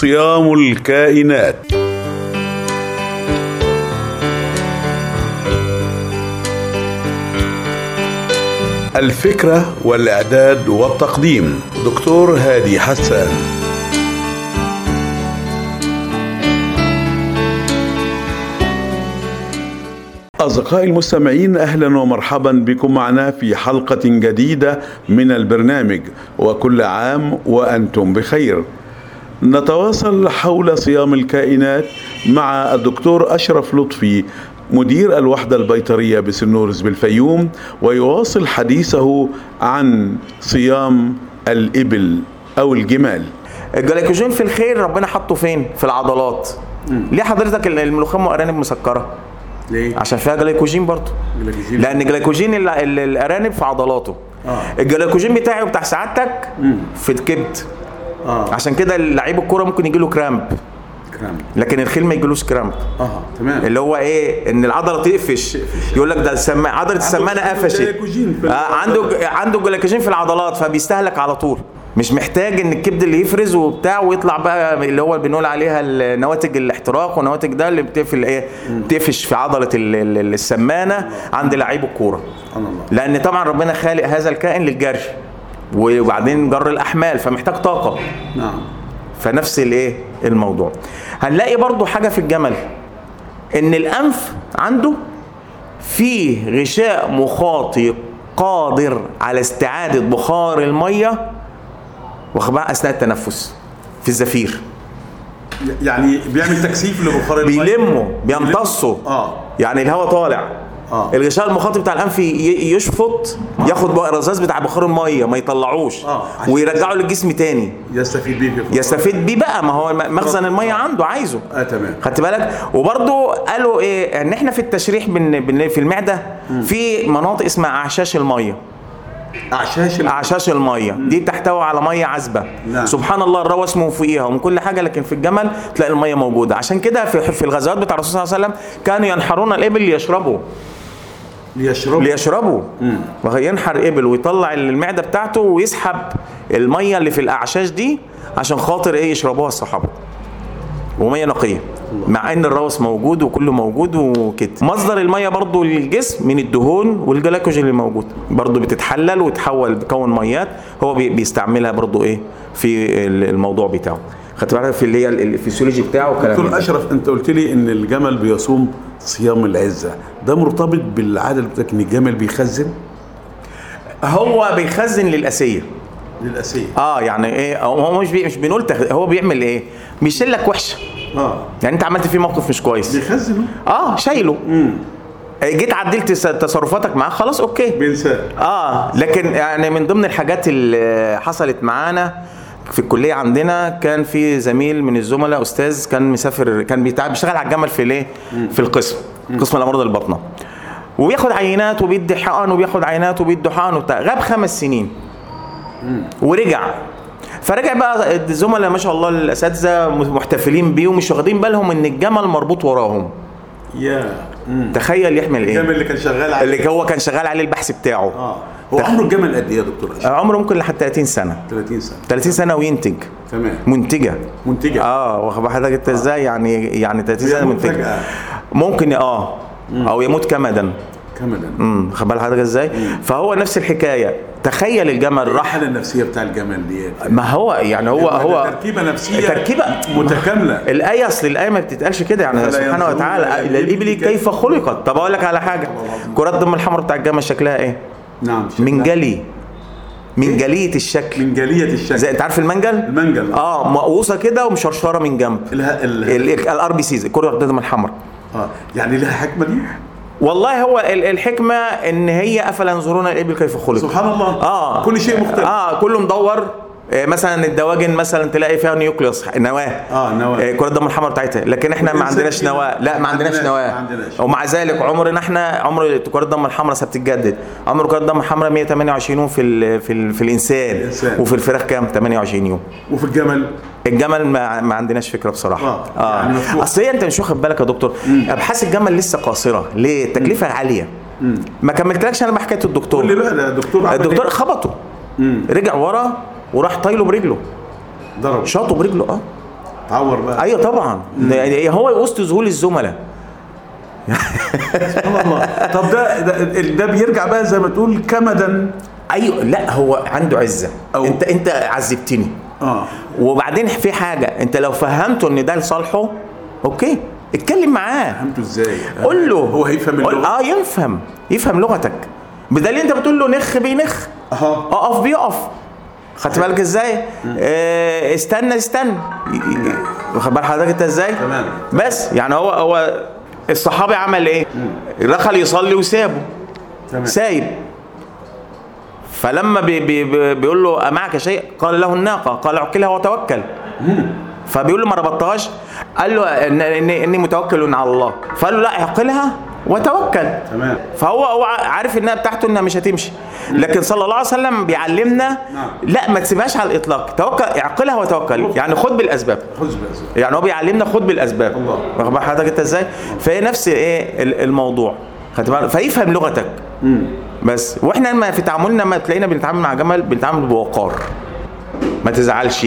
صيام الكائنات. الفكرة والإعداد والتقديم دكتور هادي حسان. أصدقائي المستمعين أهلا ومرحبا بكم معنا في حلقة جديدة من البرنامج وكل عام وأنتم بخير. نتواصل حول صيام الكائنات مع الدكتور أشرف لطفي مدير الوحدة البيطرية بسنورز بالفيوم ويواصل حديثه عن صيام الإبل أو الجمال. الجلايكوجين في الخيل ربنا حطه فين؟ في العضلات. ليه حضرتك الملوخية ام ارانب مسكره ليه؟ عشان فيها جلايكوجين برضه. جلايكوجين. لأن جلايكوجين ال- ال- الأرانب في عضلاته. آه. الجلايكوجين بتاعي وبتاع سعادتك في الكبد. آه. عشان كده لعيب الكورة ممكن يجي له cramp. cramp لكن الخيل ما يجيلوش cramp. آه تمام. اللي هو إيه؟ إن العضلة تقفش. يقول لك ده السما... عضلة السمانة قفشت. آه عنده عنده جلايكوجين في العضلات فبيستهلك على طول. مش محتاج إن الكبد اللي يفرز وبتاع ويطلع بقى اللي هو بنقول عليها النواتج الاحتراق ونواتج ده اللي بتقفل إيه؟ بتقفش في عضلة ال- ال- السمانة عند لعيب الكورة. سبحان الله. لأن طبعا ربنا خالق هذا الكائن للجري. وبعدين جر الأحمال فمحتاج طاقة. نعم. فنفس الإيه؟ الموضوع. هنلاقي برضو حاجة في الجمل إن الأنف عنده فيه غشاء مخاطي قادر على استعادة بخار المية واخد بالك؟ أثناء التنفس في الزفير. يعني بيعمل تكثيف لبخار المية؟ بيلمه؟ بيمتصه. آه. يعني الهواء طالع. آه. الغشاء المخاطي بتاع الأنف يشفط ياخد بقى الرذاذ بتاع بخار المية ما يطلعوش. آه، ويرجعه للجسم تاني. يستفيد بيه في يستفيد بيه بقى. ما هو مخزن المية عنده عايزه. آه تمام. خدت بالك؟ وبرضو قالوا إيه إن إحنا في التشريح بن بن في المعدة في مناطق اسمها أعشاش المية. أعشاش ال- أعشاش المية. دي بتحتوي على مية عذبة. نعم. سبحان الله الروى اسمه فوقيها. ومن كل حاجة لكن في الجمل تلاقي المية موجودة. عشان كده في في الغزوات بتاع الرسول صلى الله عليه وسلم كانوا ينحرون الإبل ليشربوا. ليشرب ليشربوا. ينحر إبل ويطلع المعدة بتاعته ويسحب المية اللي في الأعشاش دي عشان خاطر إيه؟ يشربوها الصحابة. ومية نقية. مع إن الروث موجود وكله موجود وكده. مصدر المية برضو للجسم من الدهون والجلايكوجين اللي موجود. برضو بتتحلل وتحول تكون ميات. هو بي- بيستعملها برضو إيه؟ في الموضوع بتاعه. خدت بالك في اللي هي الفسيولوجي بتاعه والكلام دكتور. أشرف أنت قلت لي إن الجمل بيصوم صيام العزة. ده مرتبط بالعادة اللي بتاعتك إن الجمل بيخزن؟ هو بيخزن للأسية. للأسية. آه يعني إيه هو مش بي مش بنقول تخ... هو بيعمل إيه؟ بيشيلك وحشة. آه. يعني أنت عملت فيه موقف مش كويس. بيخزنه؟ آه شايله. جيت عدلت تصرفاتك معاه خلاص أوكي. بينساه. آه لكن يعني من ضمن الحاجات اللي حصلت معانا في الكلية عندنا كان في زميل من الزملاء أستاذ كان مسافر كان بيتع- بيشتغل على الجمل في الإيه؟ في القسم قسم الأمراض الباطنة. وبياخد عينات وبيدي حقن وبياخد عينات وبيدي حقن وبتاع. غاب خمس سنين. ورجع. فرجع بقى الزملاء ما شاء الله الأساتذة محتفلين بيه ومش واخدين بالهم إن الجمل مربوط وراهم. يا تخيل يحمل إيه؟ الجمل اللي كان شغال عليه. اللي هو كان شغال عليه البحث بتاعه. آه. هو عمره الجمل قد إيه يا دكتور اشرف عمره ممكن لحد 30 سنة. 30 سنة. 30 سنة وينتج. تمام. منتجة. منتجة. آه واخد حضرتك أنت إزاي يعني يعني 30 سنة بيموت منتجة؟ فجأة. ممكن آه. أو يموت كمدا. كمدا. امم واخد بال حضرتك إزاي؟ فهو نفس الحكاية. تخيل الجمل راح الحالة النفسية بتاع الجمل دي. ما هو يعني هو هو تركيبة نفسية تركيبة متكاملة. الايه اصل الايه ما بتتقالش كده يعني. سبحانه وتعالى الابل كيف خلقت؟ طب أقول لك على حاجة. كرات الدم الحمراء بتاع الجمل شكلها إيه؟ نعم من جلي من جليه الشكل. من جاليه الشكل. زي انت عارف المنجل؟ المنجل. آه. مقوصه كده ومشرشرة من جنب. ال RBCs كره الدم الحمراء. آه يعني لها حكمة دي؟ والله هو ال- الحكمة إن هي أفلا ينظرون الإبل كيف خلقت. سبحان الله. آه. كل شيء مختلف. آه كله مدور. آه، مثلا الدواجن مثلا تلاقي فيها نيوكليوس نواة. آه، نواة. آه، كره الدم الحمراء بتاعتها. لكن إحنا ما عندناش نواة. لا ما عندناش نواة. ومع ذلك عمرنا إحنا عمر كره الدم الحمراء بتتجدد عمر كره الدم الحمراء 128 يوم في ال في ال في الإنسان. الإنسان. وفي الفراخ كام؟ 28 يوم. وفي الجمل؟ الجمل ما, ما عندناش فكرة بصراحة. آه، آه, يعني مفتوح. أصل هي أنت مش واخد بالك يا دكتور؟ أبحاث الجمل لسه قاصرة. ليه؟ التكلفه عالية. ما كملتلكش أنا بحكاية الدكتور. قول لي بقى ده دكتور عمل الدكتور إيه؟ خبطه. رجع ورا. وراح طايله برجله. ضرب شاطه برجله آه. تعور بقى. أيوه طبعا. ده- هو وسط ذهول الزملاء. سبحان الله. طب ده ده, ده بيرجع بقى زي ما تقول كمدا. أيوه. لا هو عنده عزة. أو- انت أنت عذبتني. آه. وبعدين في حاجة أنت لو فهمته إن ده لصالحه أوكي. اتكلم معاه. فهمته إزاي؟ قول له. هو هيفهم اللغة. آه يفهم. يفهم لغتك. بدليل أنت بتقول له نخ بينخ. أها. أقف بيقف خدت بالك إزاي؟ آه استنى استنى واخد بال حضرتك انت إزاي؟ تمام. بس يعني هو هو الصحابي عمل إيه؟ دخل يصلي وسابه تمام. سايب فلما بي بي بي بيقول له أمعك شيء؟ قال له الناقة قال عقلها وتوكل فبيقول له ما ربطتهاش قال له إن إني, إني متوكل على الله فقال له لا عقلها وتوكل. تمام. فهو هو عارف إنها بتاعته إنها مش هتمشي. لكن صلى الله عليه وسلم بيعلمنا نعم. لا ما تسيبهاش على الإطلاق. توكل اعقلها وتوكل. يعني خد بالأسباب. خذ بالأسباب. يعني هو بيعلمنا خد بالأسباب. الله. واخد بال حضرتك أنت إزاي؟ فهي نفس إيه؟ ال- الموضوع. خدت بالك؟ فيفهم لغتك. بس. وإحنا لما في تعاملنا ما تلاقينا بنتعامل مع جمل بنتعامل بوقار. ما تزعلش.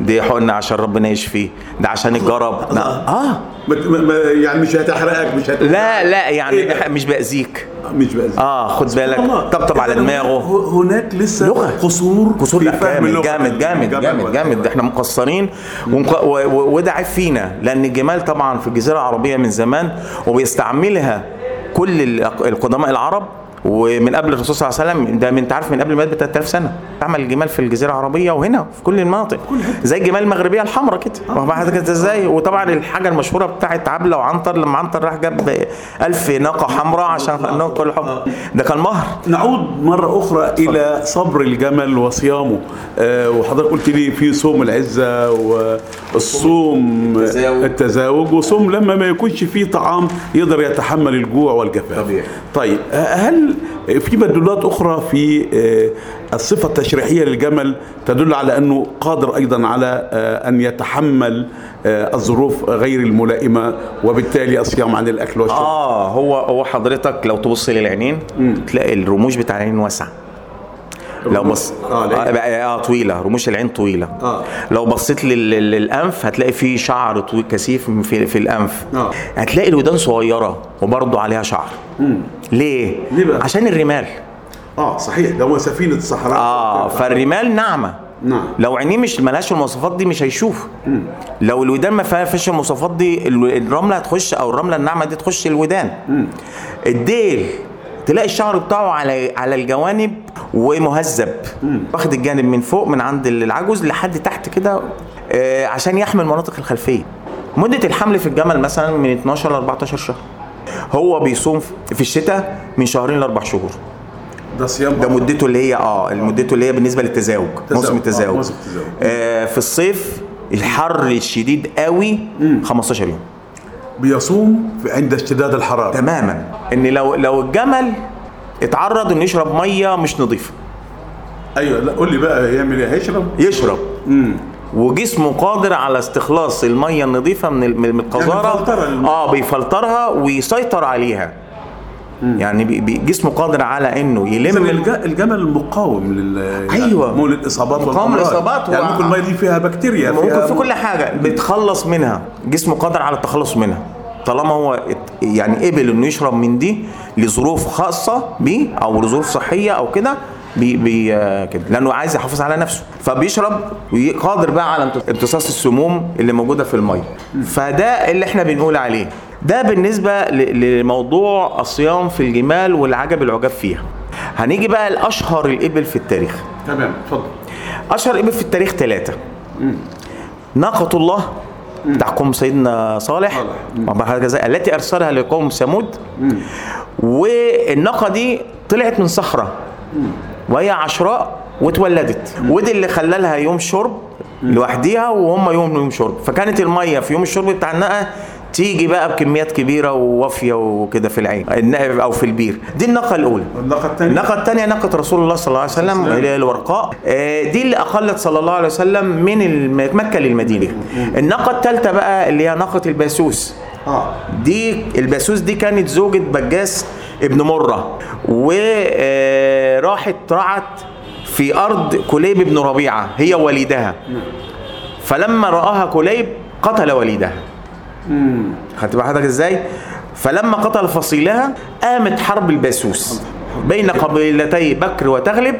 دي حقنة عشان ربنا يشفي ده عشان الجرب. لا. آه. ما- يعني مش هتحرقك مش هت... لا لا يعني إيه؟ مش بأذيك. مش بقى آه خد بالك. طبطب على دماغه. هناك- لسه لغة. قصور قصور. في لا فهم جامد اللغة. جامد جامد جامد. جامد إحنا مقصرين. ومق- و- و- وده عيب فينا. لأن الجمال طبعا في الجزيرة العربية من زمان وبيستعملها كل ال- القدماء العرب ومن قبل الرسول صلى الله عليه وسلم ده من انت عارف من قبل ما ب 3000 سنة عمل الجمال في الجزيرة العربية وهنا في كل المناطق زي الجمال المغربية الحمراء كده. واخد بال حضرتك انت إزاي؟ وطبعا الحاجة المشهورة بتاعت عبلة وعنتر لما عنتر راح جاب ألف ناقة حمراء عشان إنهم كل حب ده كان مهر. نعود مرة أخرى إلى صبر الجمل وصيامه. آه وحضرتك قلت لي في صوم العزة والصوم التزاوج. التزاوج وصوم لما ما يكونش فيه طعام يقدر يتحمل الجوع والجفاف. طبيعي. طيب آه، هل في مدلولات أخرى في آه، الصفة التشريحية للجمل تدل على أنه قادر أيضا على آه، أن يتحمل آه، الظروف غير الملائمة وبالتالي الصيام عن الأكل والشرب. آه هو هو حضرتك لو تبص للعينين تلاقي الرموش بتاع العين واسعه لو بص آه،. آه, آه طويلة رموش العين طويلة. آه. لو بصيت لل- لل- للأنف هتلاقي فيه شعر طويل كثيف في, في الأنف. آه. هتلاقي الودان صغيرة وبرضه عليها شعر. ليه؟ ليه بقى؟ عشان الرمال. آه صحيح. ده هو سفينة الصحراء آه فالرمال ناعمة. نعم. لو عينيه مش ملهاش المواصفات دي مش هيشوف. لو الودان ما فيهاش المواصفات دي ال- الرملة هتخش أو الرملة الناعمة دي تخش الودان. الديل تلاقي الشعر بتاعه على على الجوانب ومهذب. واخد الجانب من فوق من عند العجوز لحد تحت كده آه، عشان يحمي المناطق الخلفية. مدة الحمل في الجمل مثلا من 12 ل 14 شهر. هو بيصوم في الشتاء من شهرين لأربع شهور. ده صيام ده مدته اللي هي آه مدته اللي هي بالنسبة للتزاوج تزاوج. موسم آه، التزاوج. موسم التزاوج. آه في الصيف الحر الشديد قوي 15 يوم. بيصوم عند اشتداد الحرارة. تماما. إن لو لو الجمل اتعرض إنه يشرب مية مش نظيفة. أيوه لا قول لي بقى يعمل إيه؟ هيشرب؟ يشرب. وجسمه قادر على استخلاص المية النظيفة من من القذارة المية. آه بيفلترها ويسيطر عليها يعني بي- بي- جسمه قادر على إنه يلم الجمل مقاوم لل أيوة. مقاوم للاصابات مقاوم والأمراض. للإصابات يعني ممكن الميه دي فيها بكتيريا ممكن فيها في كل حاجة بيتخلص منها جسمه قادر على التخلص منها طالما هو يعني قبل إنه يشرب من دي لظروف خاصة بيه أو لظروف صحية أو كده بي بي آه كده. لأنه عايز يحافظ على نفسه. فبيشرب وقادر بقى على امتص- امتصاص السموم اللي موجودة في المية. فده اللي إحنا بنقول عليه. ده بالنسبة لموضوع الصيام في الجمال والعجب العجاب فيها. هنيجي بقى لأشهر الإبل في التاريخ. تمام اتفضل. أشهر إبل في التاريخ ثلاثة ناقة الله بتاع قوم سيدنا صالح. التي أرسلها لقوم ثمود. والناقة دي طلعت من صخرة. وهي عشراء واتولدت. ودي اللي خلى لها يوم شرب لوحديها وهم يوم يوم شرب. فكانت المية في يوم الشرب بتاع الناقه تيجي بقى بكميات كبيرة ووافية وكده في العين أو في البير. دي الناقه الأولى. الناقه الثانية الناقة الثانية ناقة رسول الله صلى الله عليه وسلم. اللي هي الورقاء. آه، دي اللي أقلت صلى الله عليه وسلم من مكة للمدينة. الناقة الثالثة بقى اللي هي ناقة الباسوس. آه. دي الباسوس دي كانت زوجة جساس ابن مرة. وراحت رعت في أرض كليب بن ربيعة هي وليدها فلما رآها كليب قتل وليدها خدت بال حضرتك إزاي؟ فلما قتل فصيلها قامت حرب الباسوس بين قبيلتي بكر وتغلب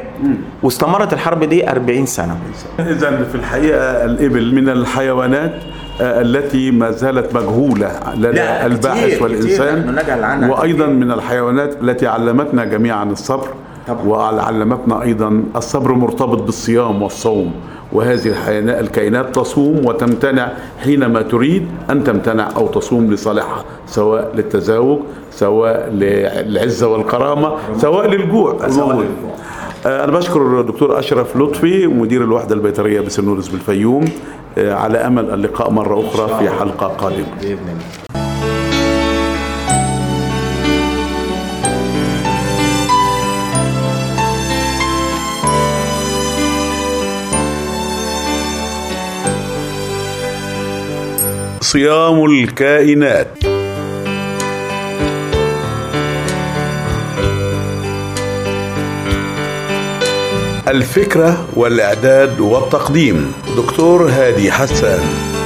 واستمرت الحرب دي 40 سنة. إذا في الحقيقة الإبل من الحيوانات التي ما زالت مجهولة لدى الباحث كتير، والإنسان كتير وأيضا من الحيوانات التي علمتنا جميعا الصبر طبعا. وعلمتنا أيضا الصبر مرتبط بالصيام والصوم وهذه الكائنات تصوم وتمتنع حينما تريد أن تمتنع أو تصوم لصالحها سواء للتزاوج سواء للعزة والكرامة سواء للجوع سواء. للجوع. آه، أنا بشكر الدكتور أشرف لطفي مدير الوحدة البيطرية بسنورس بالفيوم آه، على أمل اللقاء مرة أخرى في حلقة قادمة. باذن الله صيام الكائنات. الفكرة والإعداد والتقديم. دكتور هادي حسان.